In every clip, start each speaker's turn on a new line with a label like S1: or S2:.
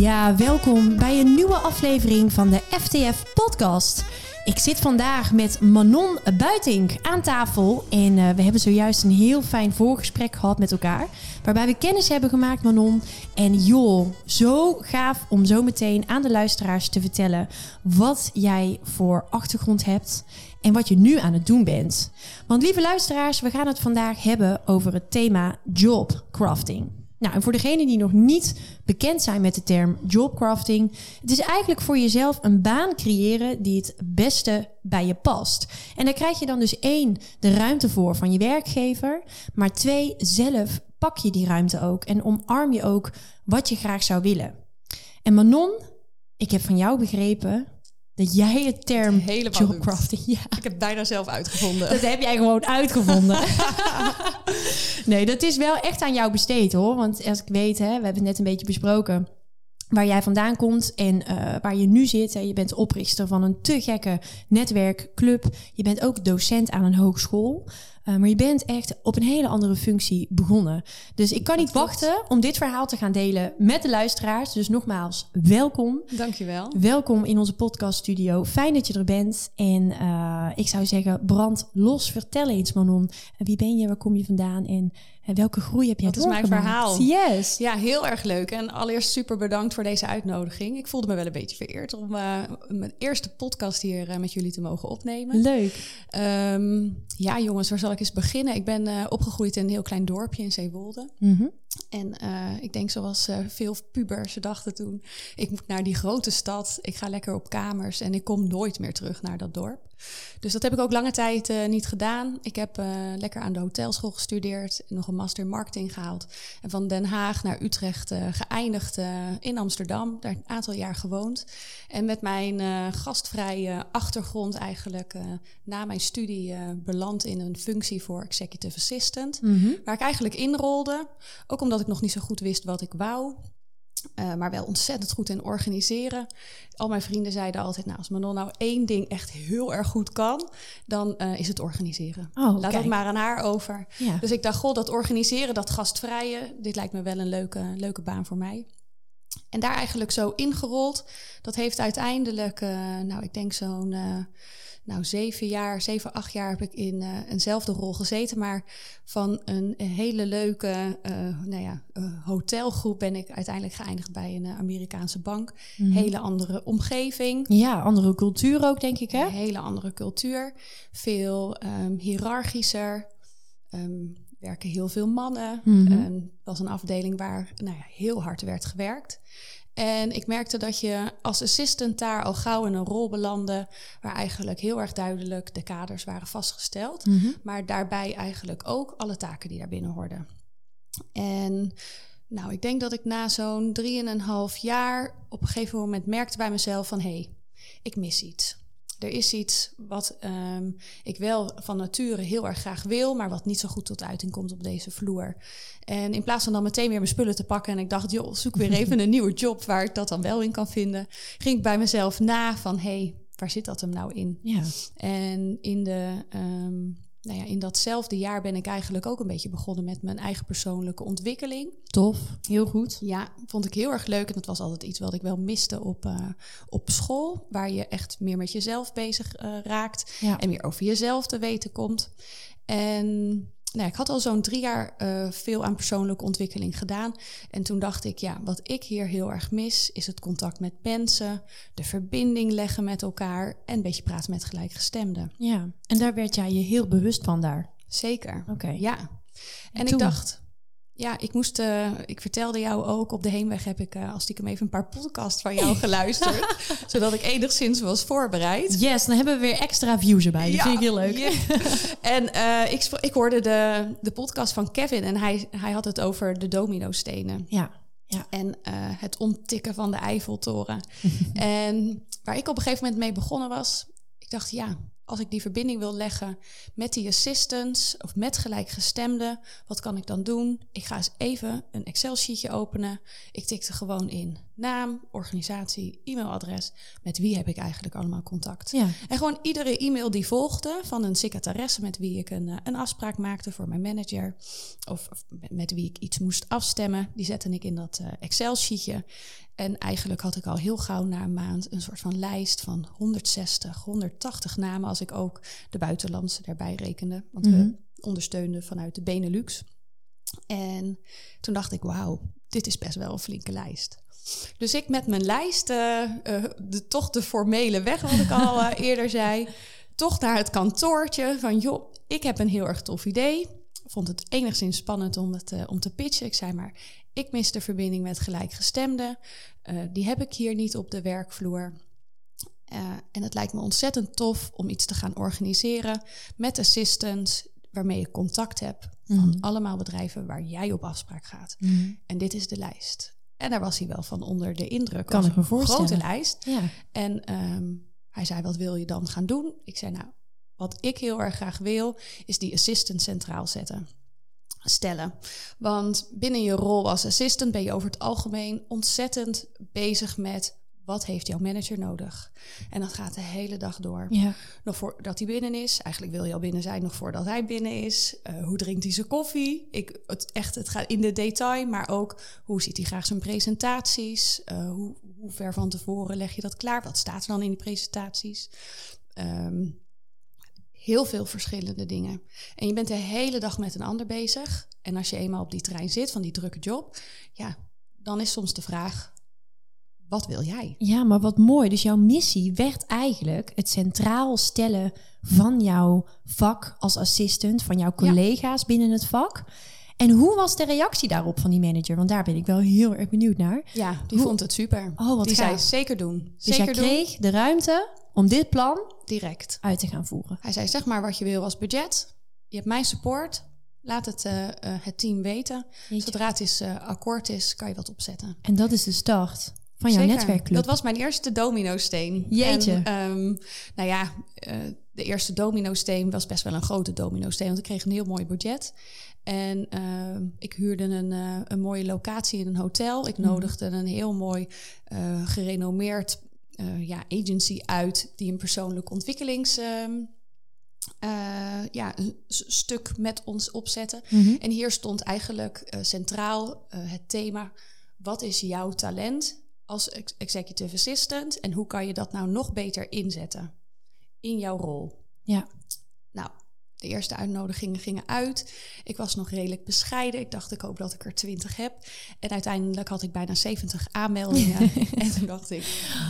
S1: Ja, welkom bij een nieuwe aflevering van de FTF Podcast. Ik zit vandaag met Manon Buitink aan tafel en uh, we hebben zojuist een heel fijn voorgesprek gehad met elkaar. Waarbij we kennis hebben gemaakt, Manon. En joh, zo gaaf om zo meteen aan de luisteraars te vertellen wat jij voor achtergrond hebt en wat je nu aan het doen bent. Want lieve luisteraars, we gaan het vandaag hebben over het thema jobcrafting. Nou, en voor degenen die nog niet bekend zijn met de term jobcrafting, het is eigenlijk voor jezelf een baan creëren die het beste bij je past. En daar krijg je dan dus één, de ruimte voor van je werkgever, maar twee, zelf pak je die ruimte ook en omarm je ook wat je graag zou willen. En Manon, ik heb van jou begrepen dat jij het term jobcrafting...
S2: Ja. Ik heb bijna zelf uitgevonden.
S1: Dat heb jij gewoon uitgevonden. nee, dat is wel echt aan jou besteed hoor. Want als ik weet, hè, we hebben het net een beetje besproken waar jij vandaan komt en uh, waar je nu zit. Hè. Je bent oprichter van een te gekke netwerkclub. Je bent ook docent aan een hogeschool. Uh, maar je bent echt op een hele andere functie begonnen. Dus ik kan niet wachten om dit verhaal te gaan delen met de luisteraars. Dus nogmaals, welkom.
S2: Dankjewel.
S1: Welkom in onze podcaststudio. Fijn dat je er bent. En uh, ik zou zeggen, brand los. Vertel eens, Manon. Wie ben je? Waar kom je vandaan? En en welke groei heb jij
S2: Dat is mijn verhaal.
S1: Yes.
S2: Ja, heel erg leuk. En allereerst super bedankt voor deze uitnodiging. Ik voelde me wel een beetje vereerd om uh, mijn eerste podcast hier uh, met jullie te mogen opnemen.
S1: Leuk.
S2: Um, ja, jongens, waar zal ik eens beginnen? Ik ben uh, opgegroeid in een heel klein dorpje in Zeewolde. Mm -hmm. En ik denk zoals veel pubers dachten toen, ik moet naar die grote stad. Ik ga lekker op kamers en ik kom nooit meer terug naar dat dorp. Dus dat heb ik ook lange tijd uh, niet gedaan. Ik heb uh, lekker aan de hotelschool gestudeerd, nog een master in marketing gehaald. En van Den Haag naar Utrecht uh, geëindigd in Amsterdam, daar een aantal jaar gewoond. En met mijn gastvrije achtergrond eigenlijk na mijn studie beland in een functie voor executive assistant. Mm -hmm. Waar ik eigenlijk inrolde, ook omdat ik nog niet zo goed wist wat ik wou. Uh, maar wel ontzettend goed in organiseren. Al mijn vrienden zeiden altijd: Nou, als Manon nou één ding echt heel erg goed kan, dan uh, is het organiseren. Oh, Laat het maar aan haar over. Ja. Dus ik dacht: Goh, dat organiseren, dat gastvrije, dit lijkt me wel een leuke, leuke baan voor mij. En daar eigenlijk zo ingerold. Dat heeft uiteindelijk, uh, nou, ik denk zo'n nou, zeven jaar, zeven, acht jaar heb ik in uh, eenzelfde rol gezeten. Maar van een hele leuke uh, nou ja, uh, hotelgroep ben ik uiteindelijk geëindigd bij een Amerikaanse bank. Mm -hmm. Hele andere omgeving.
S1: Ja, andere cultuur ook, denk ik, hè?
S2: Een hele andere cultuur. Veel um, hiërarchischer. Um, werken heel veel mannen. Mm -hmm. Het was een afdeling waar nou ja, heel hard werd gewerkt. En ik merkte dat je als assistant daar al gauw in een rol belandde, waar eigenlijk heel erg duidelijk de kaders waren vastgesteld, mm -hmm. maar daarbij eigenlijk ook alle taken die daarbinnen hoorden. En nou, ik denk dat ik na zo'n drieënhalf jaar op een gegeven moment merkte bij mezelf van hé, hey, ik mis iets. Er is iets wat um, ik wel van nature heel erg graag wil, maar wat niet zo goed tot uiting komt op deze vloer. En in plaats van dan meteen weer mijn spullen te pakken en ik dacht, joh, zoek weer even een nieuwe job waar ik dat dan wel in kan vinden, ging ik bij mezelf na van hé, hey, waar zit dat hem nou in?
S1: Ja.
S2: En in de um, nou ja, in datzelfde jaar ben ik eigenlijk ook een beetje begonnen met mijn eigen persoonlijke ontwikkeling.
S1: Tof, heel goed.
S2: Ja, vond ik heel erg leuk. En dat was altijd iets wat ik wel miste op, uh, op school. Waar je echt meer met jezelf bezig uh, raakt. Ja. En meer over jezelf te weten komt. En nou, ik had al zo'n drie jaar uh, veel aan persoonlijke ontwikkeling gedaan. En toen dacht ik, ja, wat ik hier heel erg mis, is het contact met mensen, de verbinding leggen met elkaar en een beetje praten met gelijkgestemden.
S1: Ja, en daar werd jij je heel bewust van daar.
S2: Zeker.
S1: Oké. Okay.
S2: Ja. En, en ik dacht, ja, ik moest, uh, ik vertelde jou ook, op de heenweg heb ik uh, als stiekem even een paar podcasts van jou geluisterd. zodat ik enigszins was voorbereid.
S1: Yes, dan hebben we weer extra views erbij. Dat ja, vind ik heel leuk.
S2: Yeah. en uh, ik, ik hoorde de, de podcast van Kevin en hij, hij had het over de dominostenen.
S1: Ja. Ja.
S2: En het onttikken van de Eiffeltoren. en waar ik op een gegeven moment mee begonnen was, ik dacht ja, als ik die verbinding wil leggen met die assistants of met gelijkgestemden, wat kan ik dan doen? Ik ga eens even een Excel-sheetje openen. Ik tik er gewoon in naam, organisatie, e-mailadres. Met wie heb ik eigenlijk allemaal contact?
S1: Ja.
S2: En gewoon iedere e-mail die volgde van een secretaresse met wie ik een, een afspraak maakte voor mijn manager. Of, of met wie ik iets moest afstemmen. Die zette ik in dat Excel-sheetje. En eigenlijk had ik al heel gauw na een maand een soort van lijst van 160, 180 namen. Als ik ook de buitenlandse erbij rekende. Want we mhm. ondersteunden vanuit de Benelux. En toen dacht ik, wauw, dit is best wel een flinke lijst. Dus ik met mijn lijst, uh, de, toch de formele weg, wat ik al uh, eerder zei, toch naar het kantoortje van, joh, ik heb een heel erg tof idee. Vond het enigszins spannend om, het, om te pitchen. Ik zei maar, ik mis de verbinding met gelijkgestemden. die heb ik hier niet op de werkvloer. en het lijkt me ontzettend tof om iets te gaan organiseren met assistants waarmee je contact hebt van mhm. allemaal bedrijven waar jij op afspraak gaat. Mhm. En dit is de lijst. En daar was hij wel van onder de indruk.
S1: Kan ik me voorstellen.
S2: Grote lijst. Ja. En ehm, hij zei, wat wil je dan gaan doen? Ik zei, nou, wat ik heel erg graag wil, is die assistant centraal zetten. Stellen. Want binnen je rol als assistant ben je over het algemeen ontzettend bezig met wat heeft jouw manager nodig? En dat gaat de hele dag door. Ja. Nog voordat hij binnen is. Eigenlijk wil je al binnen zijn nog voordat hij binnen is. Uh, hoe drinkt hij zijn koffie? Ik, het, echt, het gaat in de detail. Maar ook hoe ziet hij graag zijn presentaties? Uh, hoe, hoe ver van tevoren leg je dat klaar? Wat staat er dan in die presentaties? Um, heel veel verschillende dingen. En je bent de hele dag met een ander bezig. En als je eenmaal op die trein zit van die drukke job, ja, dan is soms de vraag: wat wil jij?
S1: Ja, maar wat mooi. Dus jouw missie werd eigenlijk het centraal stellen van jouw vak als assistant, van jouw collega's binnen het vak. En hoe was de reactie daarop van die manager? Want daar ben ik wel heel erg benieuwd naar.
S2: Ja, die vond het super. Oh, wat die zei zeker doen.
S1: Dus
S2: zeker
S1: jij kreeg de ruimte om dit plan
S2: direct
S1: uit te gaan voeren.
S2: Hij zei: zeg maar wat je wil als budget. Je hebt mijn support. Laat het, uh, het team weten. Zodra het is, uh, akkoord is, kan je wat opzetten.
S1: En dat is de start van jouw netwerkclub.
S2: Dat was mijn eerste domino-steen.
S1: Jeetje.
S2: En, um, nou ja, uh, de eerste domino-steen was best wel een grote domino-steen, want ik kreeg een heel mooi budget. En uh, ik huurde een, uh, een mooie locatie in een hotel. Ik mhm. nodigde een heel mooi uh, gerenommeerd ja, agency uit die een persoonlijk ontwikkelings. Ehm, ja, een stuk met ons opzetten. Mm En hier stond eigenlijk centraal het thema: wat is jouw talent als executive assistant en hoe kan je dat nou nog beter inzetten in jouw rol?
S1: Ja.
S2: De eerste uitnodigingen gingen uit. Ik was nog redelijk bescheiden. Ik dacht, ik hoop dat ik er 20 heb. En uiteindelijk had ik bijna 70 aanmeldingen. en toen dacht ik,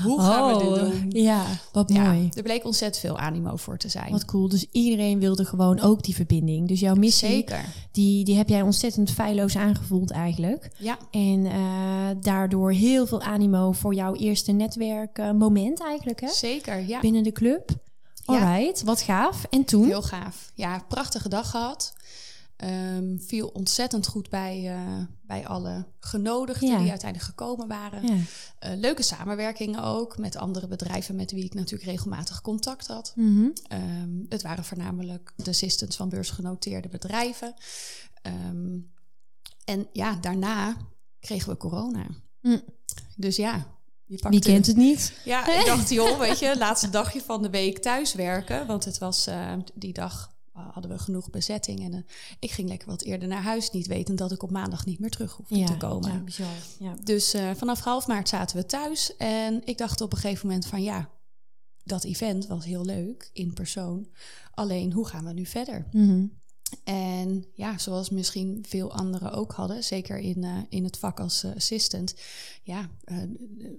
S2: hoe gaan we dit oh, doen?
S1: Ja, wat mooi.
S2: Er bleek ontzettend veel animo voor te zijn.
S1: Wat cool. Dus iedereen wilde gewoon ook die verbinding. Dus jouw missie, Zeker. Die, die heb jij ontzettend feilloos aangevoeld eigenlijk.
S2: Ja.
S1: En uh, daardoor heel veel animo voor jouw eerste netwerkmoment uh, eigenlijk, hè?
S2: Zeker, ja.
S1: Binnen de club. Alright, wat gaaf. En toen?
S2: Heel gaaf. Ja, prachtige dag gehad. Um, viel ontzettend goed bij, uh, bij alle genodigden die uiteindelijk gekomen waren. Ja. Uh, leuke samenwerkingen ook met andere bedrijven met wie ik natuurlijk regelmatig contact had. Mm -hmm. um, het waren voornamelijk de assistants van beursgenoteerde bedrijven. Um, en ja, daarna kregen we corona. Mm. Dus ja,
S1: wie kent het niet?
S2: Ja, ik dacht, joh, weet je, laatste dagje van de week thuiswerken. Want het was uh, die dag uh, hadden we genoeg bezetting. En uh, ik ging lekker wat eerder naar huis, niet wetend dat ik op maandag niet meer terug hoefde ja, te komen.
S1: Ja, bizar. Ja.
S2: Dus vanaf half maart zaten we thuis. En ik dacht op een gegeven moment van ja, dat event was heel leuk in persoon. Alleen, hoe gaan we nu verder? Mm -hmm. En ja, zoals misschien veel anderen ook hadden, zeker in, uh, in het vak als uh, assistant. Ja, uh,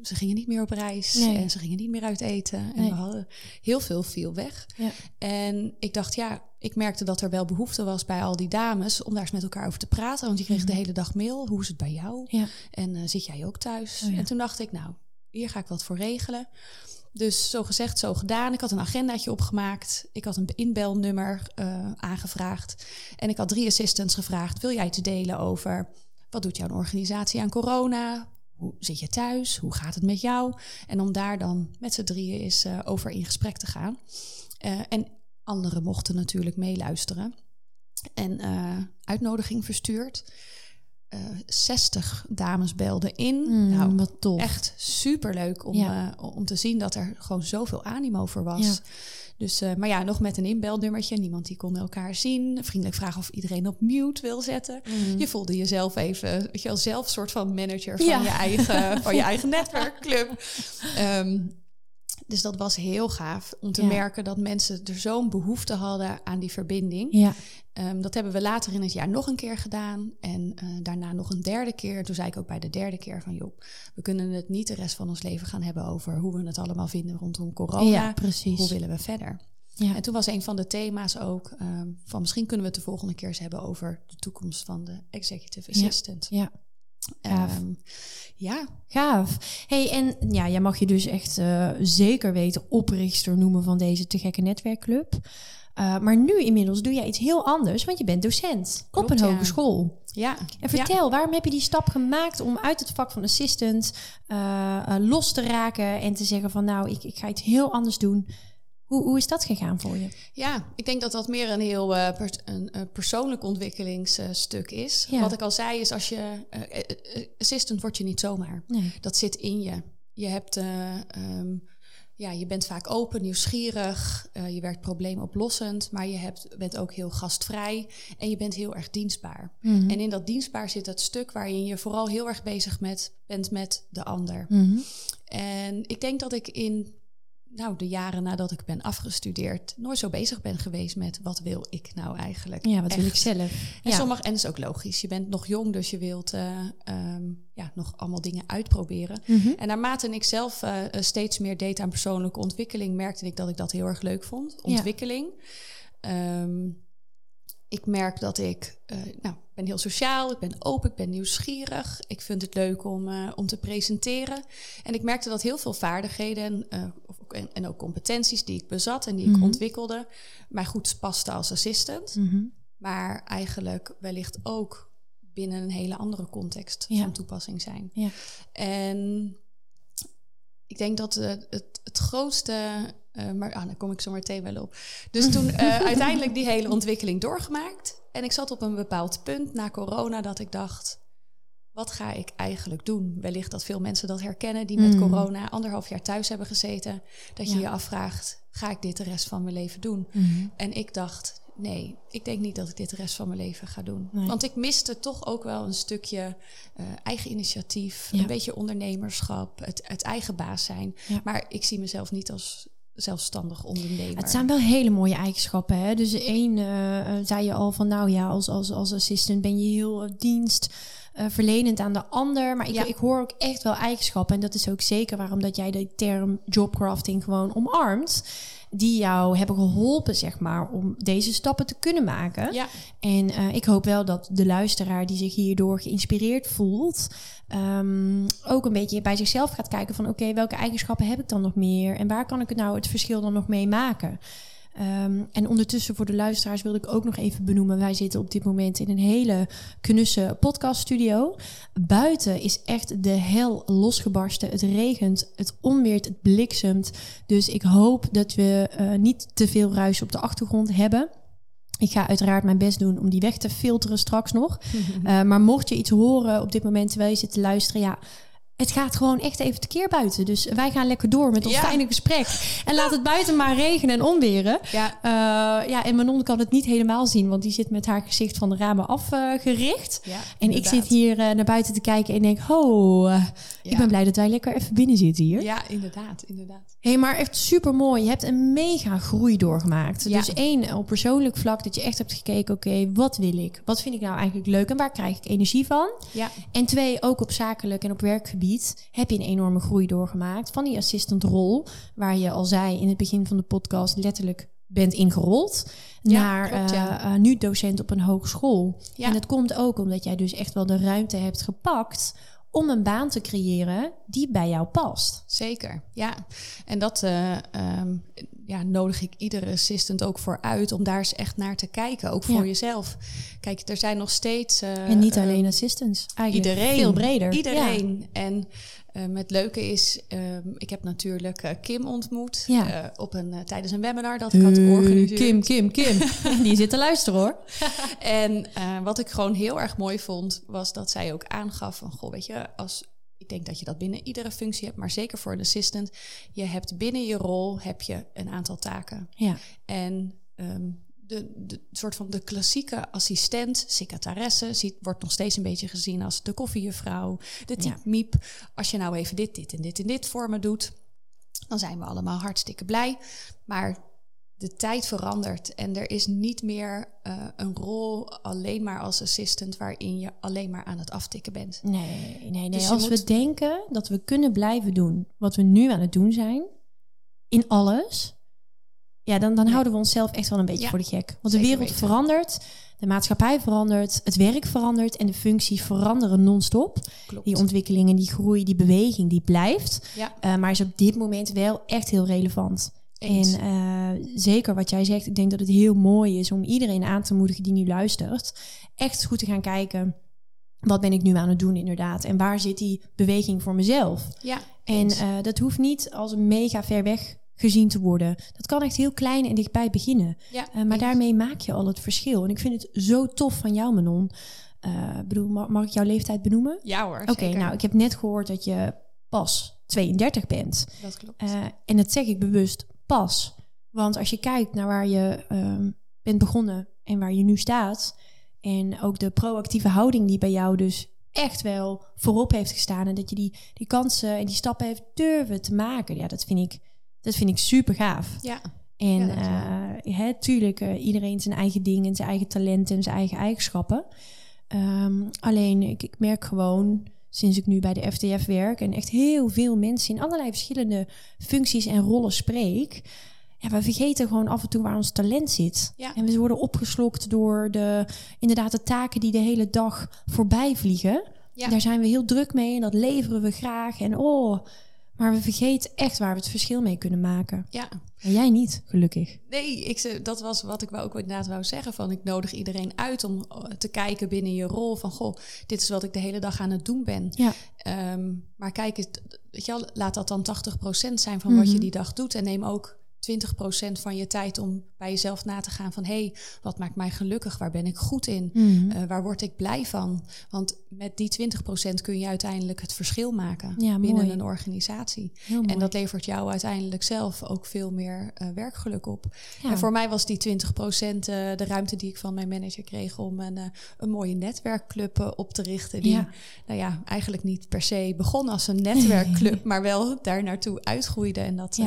S2: ze gingen niet meer op reis nee. en ze gingen niet meer uit eten. En we hadden heel veel viel weg. Ja. En ik dacht, ja, ik merkte dat er wel behoefte was bij al die dames om daar eens met elkaar over te praten. Want mm -hmm. de hele dag mail. Hoe is het bij jou? Ja. En zit jij ook thuis? Oh, ja. En toen dacht ik, nou, hier ga ik wat voor regelen. Dus zo gezegd, zo gedaan. Ik had een agendaatje opgemaakt. Ik had een inbelnummer uh, aangevraagd. En ik had drie assistants gevraagd: wil jij te delen over wat doet jouw organisatie aan corona? Hoe zit je thuis? Hoe gaat het met jou? En om daar dan met z'n drieën eens uh, over in gesprek te gaan. Uh, en anderen mochten natuurlijk meeluisteren. En uitnodiging verstuurd. 60 dames belden in.
S1: Mm, nou, wat tof.
S2: Echt superleuk om, om te zien dat er gewoon zoveel animo voor was. Dus, uh, maar ja, nog met een inbelnummertje. Niemand die kon elkaar zien. Vriendelijk vragen of iedereen op mute wil zetten. Mm. Je voelde jezelf even, weet je wel, zelf soort van manager van, je, eigen, van je eigen netwerkclub. Um, dus dat was heel gaaf om te merken dat mensen er zo'n behoefte hadden aan die verbinding. Ja. Um, dat hebben we later in het jaar nog een keer gedaan. En uh, daarna nog een derde keer. Toen zei ik ook bij de derde keer van... joh, we kunnen het niet de rest van ons leven gaan hebben... over hoe we het allemaal vinden rondom corona. Ja, precies. Hoe willen we verder? Ja. En toen was een van de thema's ook um, van... misschien kunnen we het de volgende keer eens hebben... over de toekomst van de executive assistant.
S1: Ja. Gaaf. Um, ja. Gaaf. Hey, en ja, jij mag je dus echt uh, zeker weten oprichter noemen van deze te gekke netwerkclub. Uh, maar nu inmiddels doe jij iets heel anders, want je bent docent Klopt, op een hogeschool. Ja. En vertel, waarom heb je die stap gemaakt om uit het vak van assistant uh, los te raken en te zeggen van nou, ik, ik ga iets heel anders doen. Hoe, hoe is dat gegaan voor je?
S2: Ja, ik denk dat dat meer een heel uh, pers een, een, persoonlijk ontwikkelingsstuk is. Wat ik al zei is, als je uh, assistant word je niet zomaar. Nee. Dat zit in je. Je hebt, um, ja, je bent vaak open, nieuwsgierig. je werkt probleemoplossend, maar je hebt, bent ook heel gastvrij en je bent heel erg dienstbaar. Mm -hmm. En in dat dienstbaar zit dat stuk waarin je vooral heel erg bezig met, bent met de ander. Mm -hmm. En ik denk dat ik in nou, de jaren nadat ik ben afgestudeerd, nooit zo bezig ben geweest met wat wil ik nou eigenlijk.
S1: Ja, wat wil ik zelf.
S2: En, ja. sommige, en dat is ook logisch. Je bent nog jong, dus je wilt uh, um, ja, nog allemaal dingen uitproberen. Mm -hmm. En naarmate ik zelf uh, steeds meer deed aan persoonlijke ontwikkeling, merkte ik dat ik dat heel erg leuk vond. Ontwikkeling. Ja. Um, ik merk dat ik, uh, nou, ben heel sociaal, ik ben open, ik ben nieuwsgierig. Ik vind het leuk om, uh, om te presenteren. En ik merkte dat heel veel vaardigheden uh, en, en, ook competenties die ik bezat en die ik mm -hmm. ontwikkelde, mij goed pasten als assistant. Mm -hmm. Maar eigenlijk wellicht ook binnen een hele andere context ja. van toepassing zijn. Ja. En ik denk dat het, het, het grootste uh, maar ah, daar kom ik zo meteen wel op. Dus toen uh, uiteindelijk die hele ontwikkeling doorgemaakt. En ik zat op een bepaald punt na corona dat ik dacht: wat ga ik eigenlijk doen? Wellicht dat veel mensen dat herkennen die met mm. corona anderhalf jaar thuis hebben gezeten. Dat je ja. je afvraagt: ga ik dit de rest van mijn leven doen? Mm. En ik dacht: nee, ik denk niet dat ik dit de rest van mijn leven ga doen. Nee. Want ik miste toch ook wel een stukje uh, eigen initiatief, ja. een beetje ondernemerschap, het, het eigen baas zijn. Ja. Maar ik zie mezelf niet als zelfstandig ondernemer.
S1: Het zijn wel hele mooie eigenschappen. Hè? Dus één uh, zei je al van nou ja, als, als, als assistant ben je heel dienst. Uh, verlenend aan de ander. Maar ik, ja. ik hoor ook echt wel eigenschappen. En dat is ook zeker waarom dat jij de term jobcrafting gewoon omarmt die jou hebben geholpen, zeg maar, om deze stappen te kunnen maken. Ja. En uh, ik hoop wel dat de luisteraar die zich hierdoor geïnspireerd voelt, um, ook een beetje bij zichzelf gaat kijken van oké, okay, welke eigenschappen heb ik dan nog meer en waar kan ik het nou het verschil dan nog mee maken? Um, en ondertussen voor de luisteraars wilde ik ook nog even benoemen. Wij zitten op dit moment in een hele knusse podcaststudio. Buiten is echt de hel losgebarsten. Het regent, het onweert, het bliksemt. Dus ik hoop dat we uh, niet te veel ruis op de achtergrond hebben. Ik ga uiteraard mijn best doen om die weg te filteren straks nog. uh, maar mocht je iets horen op dit moment terwijl je zit te luisteren, ja, het gaat gewoon echt even tekeer buiten. Dus wij gaan lekker door met ons ja. fijne gesprek. En laat het buiten maar regenen en onweren. Ja. Uh, ja, en Manon kan het niet helemaal zien, want die zit met haar gezicht van de ramen afgericht. Uh, ja, en ik zit hier uh, naar buiten te kijken en denk, ho, ja. ik ben blij dat wij lekker even binnen zitten hier.
S2: Ja, inderdaad, inderdaad.
S1: Hé, hey, maar echt super mooi. Je hebt een mega groei doorgemaakt. Dus één, op persoonlijk vlak, dat je echt hebt gekeken, oké, okay, wat wil ik? Wat vind ik nou eigenlijk leuk en waar krijg ik energie van? Ja. En twee, ook op zakelijk en op werkgebied heb je een enorme groei doorgemaakt van die assistantrol, waar je al zei in het begin van de podcast letterlijk bent ingerold, ja, naar klopt, ja. uh, uh, nu docent op een hogeschool. Ja. En dat komt ook omdat jij dus echt wel de ruimte hebt gepakt om een baan te creëren die bij jou past.
S2: Zeker, ja. En dat uh, um, ja, nodig ik iedere assistant ook voor uit om daar eens echt naar te kijken, ook voor ja. jezelf. Kijk, er zijn nog steeds.
S1: Uh, en niet alleen assistants, eigenlijk
S2: iedereen,
S1: veel breder.
S2: Iedereen. Ja. En Um, het leuke is, um, ik heb natuurlijk uh, Kim ontmoet
S1: Ja.
S2: uh, op een, uh, tijdens een webinar dat ik had georganiseerd.
S1: Kim, Kim, Kim. Die zit te luisteren hoor.
S2: en wat ik gewoon heel erg mooi vond, was dat zij ook aangaf van, goh, weet je, als ik denk dat je dat binnen iedere functie hebt, maar zeker voor een assistant. Je hebt binnen je rol heb je een aantal taken.
S1: Ja.
S2: En um, de, de soort van de klassieke assistent, secretaresse, ziet, wordt nog steeds een beetje gezien als de koffiejuffrouw, de type
S1: Ja.
S2: miep. Als je nou even dit, dit en dit en dit voor me doet, dan zijn we allemaal hartstikke blij. Maar de tijd verandert en er is niet meer uh, een rol alleen maar als assistant waarin je alleen maar aan het aftikken bent.
S1: Nee, nee, nee.
S2: Dus
S1: Als we denken dat we kunnen blijven doen wat we nu aan het doen zijn, in alles, ja, dan, dan houden we onszelf echt wel een beetje
S2: Ja,
S1: voor de gek. Want de wereld
S2: weten.
S1: verandert, de maatschappij verandert, het werk verandert en de functies veranderen non-stop. Die ontwikkeling en die groei, die beweging, die blijft.
S2: ja,
S1: Eh, maar is op dit moment wel echt heel relevant.
S2: eens.
S1: En eh, zeker wat jij zegt, ik denk dat het heel mooi is om iedereen aan te moedigen die nu luistert. Echt goed te gaan kijken, wat ben ik nu aan het doen inderdaad? En waar zit die beweging voor mezelf?
S2: ja,
S1: En eh, dat hoeft niet als een mega ver weg gezien te worden. Dat kan echt heel klein en dichtbij beginnen.
S2: ja,
S1: Eh, maar daarmee maak je al het verschil. En ik vind het zo tof van jou, Manon. Ik bedoel, mag, mag ik jouw leeftijd benoemen?
S2: Ja hoor,
S1: Oké, nou, ik heb net gehoord dat je pas 32 bent.
S2: dat klopt.
S1: Eh, en dat zeg ik bewust pas. Want als je kijkt naar waar je ehm, bent begonnen en waar je nu staat. En ook de proactieve houding die bij jou dus echt wel voorop heeft gestaan. En dat je die, die kansen en die stappen heeft durven te maken. Ja, dat vind ik, dat vind ik super gaaf.
S2: ja,
S1: En
S2: Ja,
S1: hè, tuurlijk, eh, iedereen zijn eigen dingen, en zijn eigen talenten en zijn eigen eigenschappen. Ehm, alleen, ik, ik merk gewoon, sinds ik nu bij de FTF werk... en echt heel veel mensen in allerlei verschillende functies en rollen spreek... Ja, we vergeten gewoon af en toe waar ons talent zit.
S2: Ja.
S1: En we worden opgeslokt door de, inderdaad de taken die de hele dag voorbij vliegen.
S2: ja.
S1: Daar zijn we heel druk mee en dat leveren we graag. En oh, maar we vergeten echt waar we het verschil mee kunnen maken.
S2: ja.
S1: En jij niet, gelukkig.
S2: Nee, ik, ze- dat was wat ik wou ook inderdaad wou zeggen. Van ik nodig iedereen uit om eh, te kijken binnen je rol. Van goh, dit is wat ik de hele dag aan het doen ben.
S1: Ja,
S2: Ehm, maar kijk, het, weet je wel, laat dat dan 80% zijn van wat je
S1: Mhm.
S2: die dag doet. En neem ook 20% van je tijd om bij jezelf na te gaan van... hé, hey, wat maakt mij gelukkig? Waar ben ik goed in?
S1: Mhm.
S2: Eh, waar word ik blij van? Want met die 20% kun je uiteindelijk het verschil maken
S1: Ja,
S2: binnen
S1: mooi.
S2: een organisatie. En dat levert jou uiteindelijk zelf ook veel meer eh, werkgeluk op.
S1: ja.
S2: En voor mij was die 20% eh, de ruimte die ik van mijn manager kreeg om een, een mooie netwerkclub op te richten. Die,
S1: Ja.
S2: nou ja, eigenlijk niet per se begon als een netwerkclub, maar wel daar naartoe uitgroeide. En dat,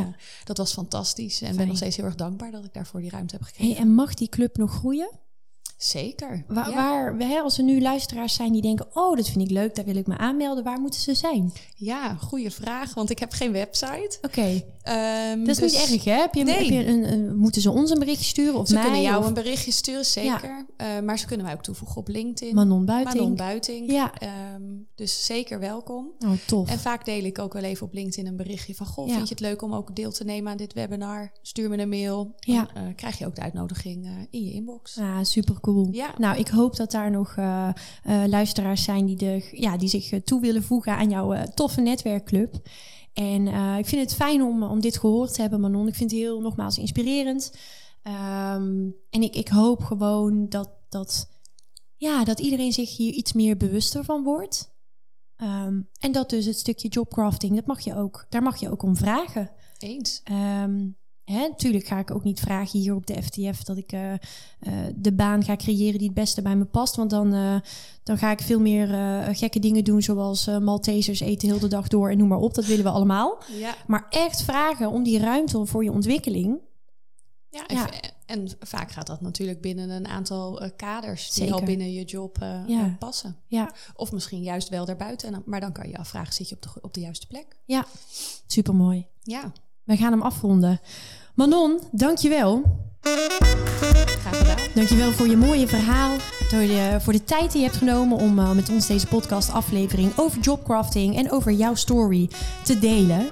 S2: dat was fantastisch. En
S1: Fijn.
S2: ben nog steeds heel erg dankbaar dat ik daarvoor die ruimte heb gekregen.
S1: Hey, en mag die club nog groeien?
S2: Zeker.
S1: Waar,
S2: ja.
S1: waar hè, als er nu luisteraars zijn die denken: Oh, dat vind ik leuk, daar wil ik me aanmelden. Waar moeten ze zijn?
S2: ja, goede vraag, want ik heb geen website.
S1: Oké,
S2: Ehm,
S1: dat is
S2: dus-
S1: niet erg, hè? Heb je,
S2: Nee.
S1: heb je een, een- moeten ze ons een berichtje sturen of
S2: Ze
S1: mij?
S2: kunnen jou
S1: of
S2: een berichtje sturen, zeker. Eh, maar ze kunnen mij ook toevoegen op LinkedIn.
S1: Manon Buiting?
S2: Manon Buiting.
S1: Ja.
S2: Ehm, dus zeker welkom.
S1: Oh, tof.
S2: En vaak deel ik ook wel even op LinkedIn een berichtje van... Goh,
S1: Ja.
S2: vind je het leuk om ook deel te nemen aan dit webinar? Stuur me een mail.
S1: Ja.
S2: Dan eh, krijg je ook de uitnodiging eh, in je inbox.
S1: Ah, super cool.
S2: Ja.
S1: Nou, ik hoop dat daar nog luisteraars zijn die, de, ja, die zich toe willen voegen aan jouw toffe netwerkclub. En eh, ik vind het fijn om, om dit gehoord te hebben, Manon. Ik vind het heel nogmaals inspirerend. Ehm, en ik, ik hoop gewoon dat, dat, ja, dat iedereen zich hier iets meer bewuster van wordt. Ehm, en dat dus het stukje jobcrafting, dat mag je ook, daar mag je ook om vragen.
S2: Eens.
S1: Ehm hè, natuurlijk ga ik ook niet vragen hier op de FTF dat ik eh, eh, de baan ga creëren die het beste bij me past. Want dan, eh, dan ga ik veel meer gekke dingen doen, zoals Maltesers eten heel de dag door en noem maar op. Dat willen we allemaal.
S2: Ja.
S1: Maar echt vragen om die ruimte voor je ontwikkeling.
S2: Ja, en,
S1: Ja.
S2: en vaak gaat dat natuurlijk binnen een aantal kaders... die
S1: Zeker.
S2: al binnen je job
S1: Ja.
S2: passen.
S1: Ja,
S2: Of misschien juist wel daarbuiten. Maar dan kan je afvragen, zit je op de, op de juiste plek?
S1: ja, supermooi.
S2: Ja,
S1: We gaan hem afronden. Manon, dankjewel.
S2: graag gedaan.
S1: Dankjewel voor je mooie verhaal. Door de, voor de tijd die je hebt genomen om eh, met ons deze podcast aflevering over jobcrafting en over jouw story te delen.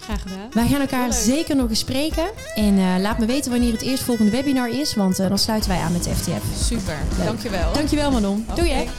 S2: Graag gedaan.
S1: Wij gaan elkaar
S2: leuk.
S1: zeker nog eens spreken. En eh, laat me weten wanneer het eerstvolgende webinar is, want eh, dan sluiten wij aan met de FTF.
S2: Super, dankjewel.
S1: Dankjewel Manon. Doei hè.
S2: Oké.